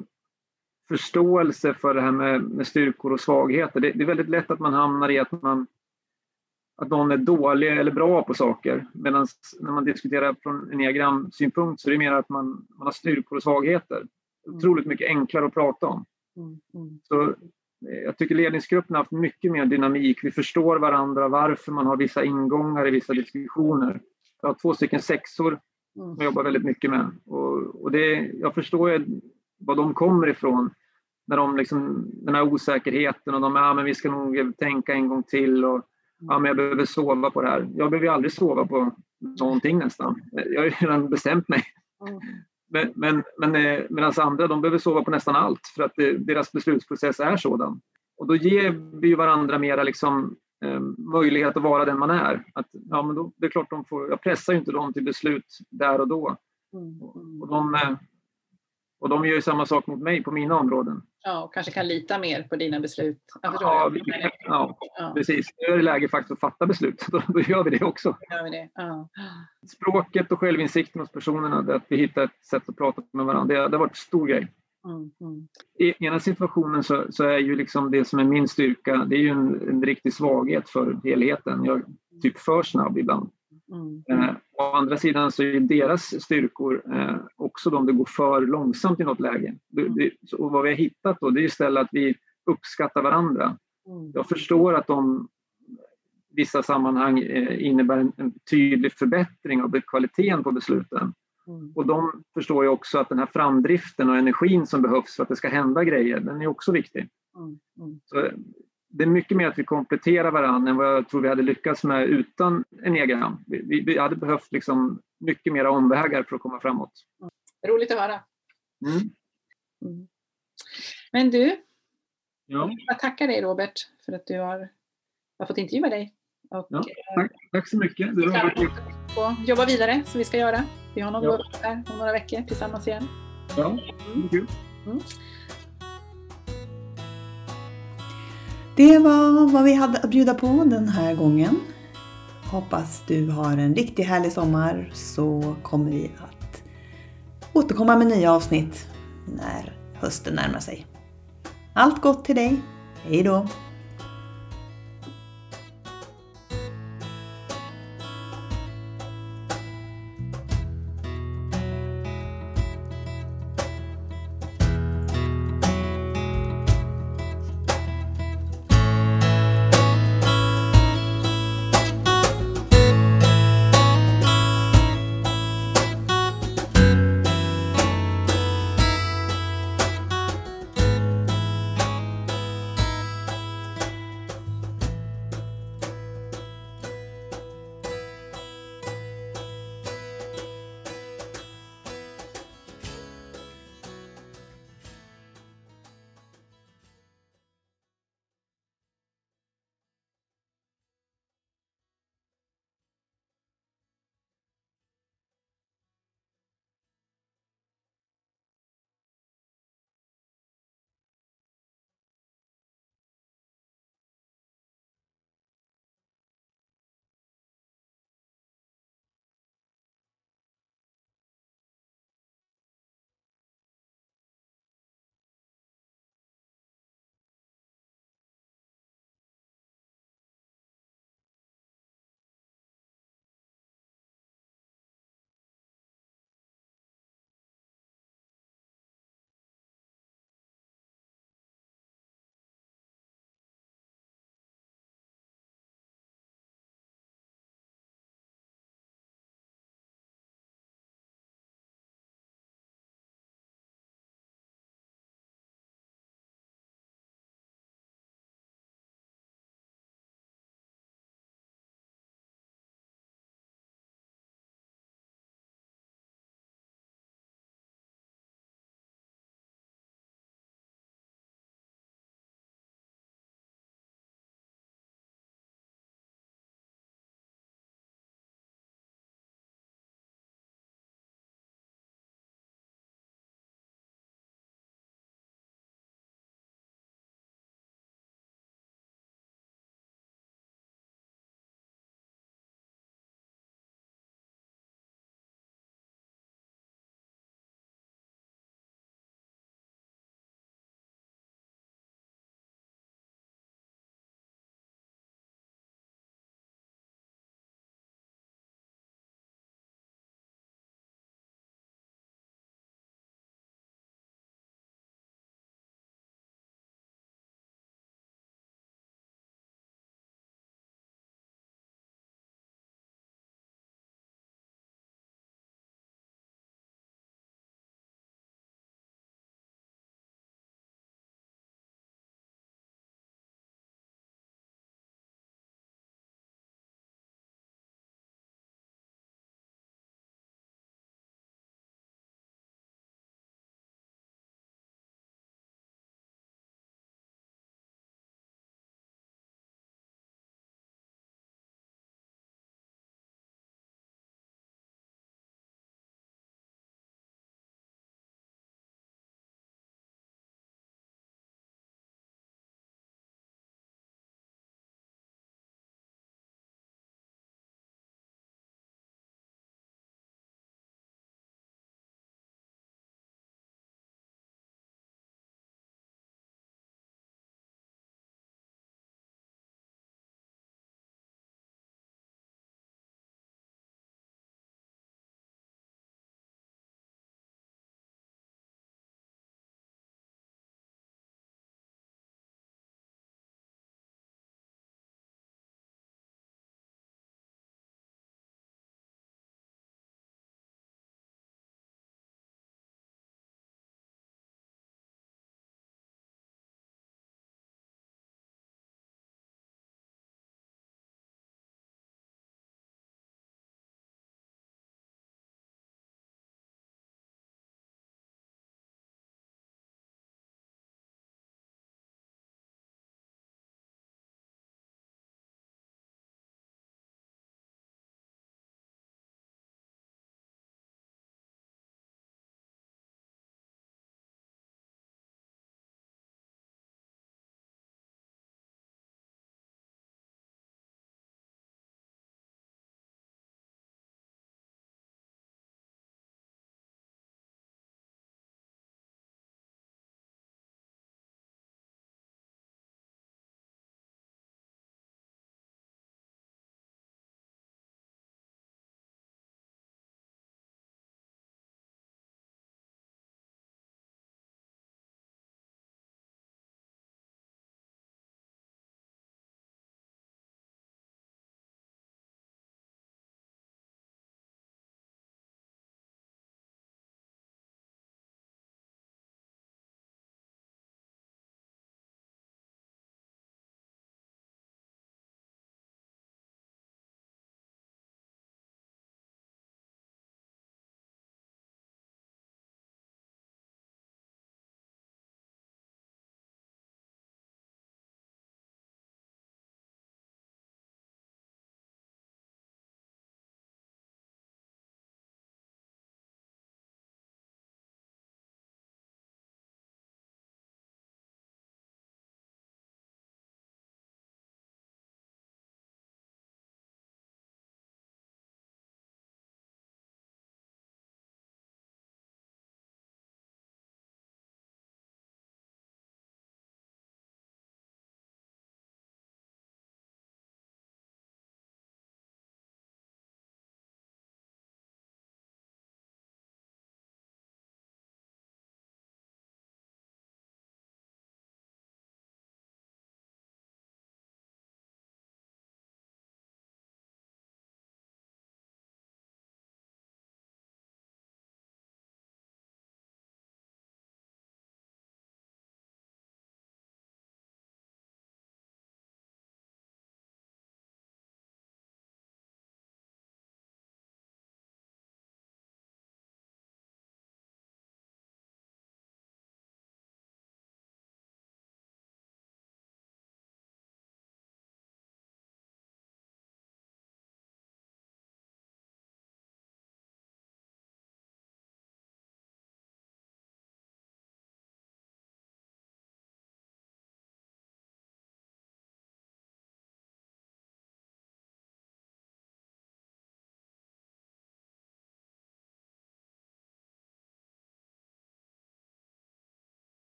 förståelse för det här med, med styrkor och svagheter. Det, det, är väldigt lätt att man hamnar i att man att någon är dålig eller bra på saker. Medan när man diskuterar från en synpunkt så är det mer att man, man har styrkor och svagheter. Mm. Otroligt mycket enklare att prata om. Mm. Mm. Så eh, jag tycker ledningsgruppen har haft mycket mer dynamik. Vi förstår varandra, varför man har vissa ingångar i vissa diskussioner. Jag har två stycken sexor som jag jobbar väldigt mycket med. Och, och det, jag förstår ju var de kommer ifrån. När de liksom, den här osäkerheten och de, ja men vi ska nog tänka en gång till och ja men jag behöver sova på det här. Jag behöver aldrig sova på någonting nästan. Jag har ju redan bestämt mig. Mm. Men, men, men eh, medan andra de behöver sova på nästan allt för att det, deras beslutsprocess är sådan. Och då ger vi varandra mera liksom, eh, möjlighet att vara den man är. Att, ja, men då, det är klart de får, jag pressar ju inte dem till beslut där och då. Mm. Och de, eh, och de gör ju samma sak mot mig på mina områden. Ja, och kanske kan lita mer på dina beslut. Ja, vi, ja, ja, precis. Nu är det läge faktiskt att fatta beslut. [laughs] Då, då gör vi det också. Gör vi det. Ja. Språket och självinsikten hos personerna, att vi hittar ett sätt att prata med varandra, det, det har varit en stor grej. Mm, mm. I ena situationen så, så, är ju liksom det som är min styrka, det är ju en, en riktig svaghet för helheten. Jag är typ för snabb ibland. Mm. Eh, å andra sidan så är deras styrkor eh, också de det går för långsamt i något läge. Det, det, och vad vi har hittat då det är istället att vi uppskattar varandra. Mm. Jag förstår att de vissa sammanhang eh, innebär en, en, tydlig förbättring av kvaliteten på besluten. Mm. Och de förstår ju också att den här framdriften och energin som behövs för att det ska hända grejer, den är också viktig. Mm. mm. Så det är mycket mer att vi kompletterar varandra än vad jag tror vi hade lyckats med utan enneagram. Vi, vi hade behövt liksom mycket mera omvägar för att komma framåt. Mm. Roligt att höra. Mm. Mm. Men du, ja. jag tackar dig Robert för att du har, har fått intervjua dig. Och, ja, eh, tack, tack så mycket. Det har varit jobba vidare som vi ska göra. Vi har någon ja. där om några veckor tillsammans igen. Ja, mm. kul. Mm. Det var vad vi hade att bjuda på den här gången. Hoppas du har en riktigt härlig sommar så kommer vi att återkomma med nya avsnitt när hösten närmar sig. Allt gott till dig. Hejdå!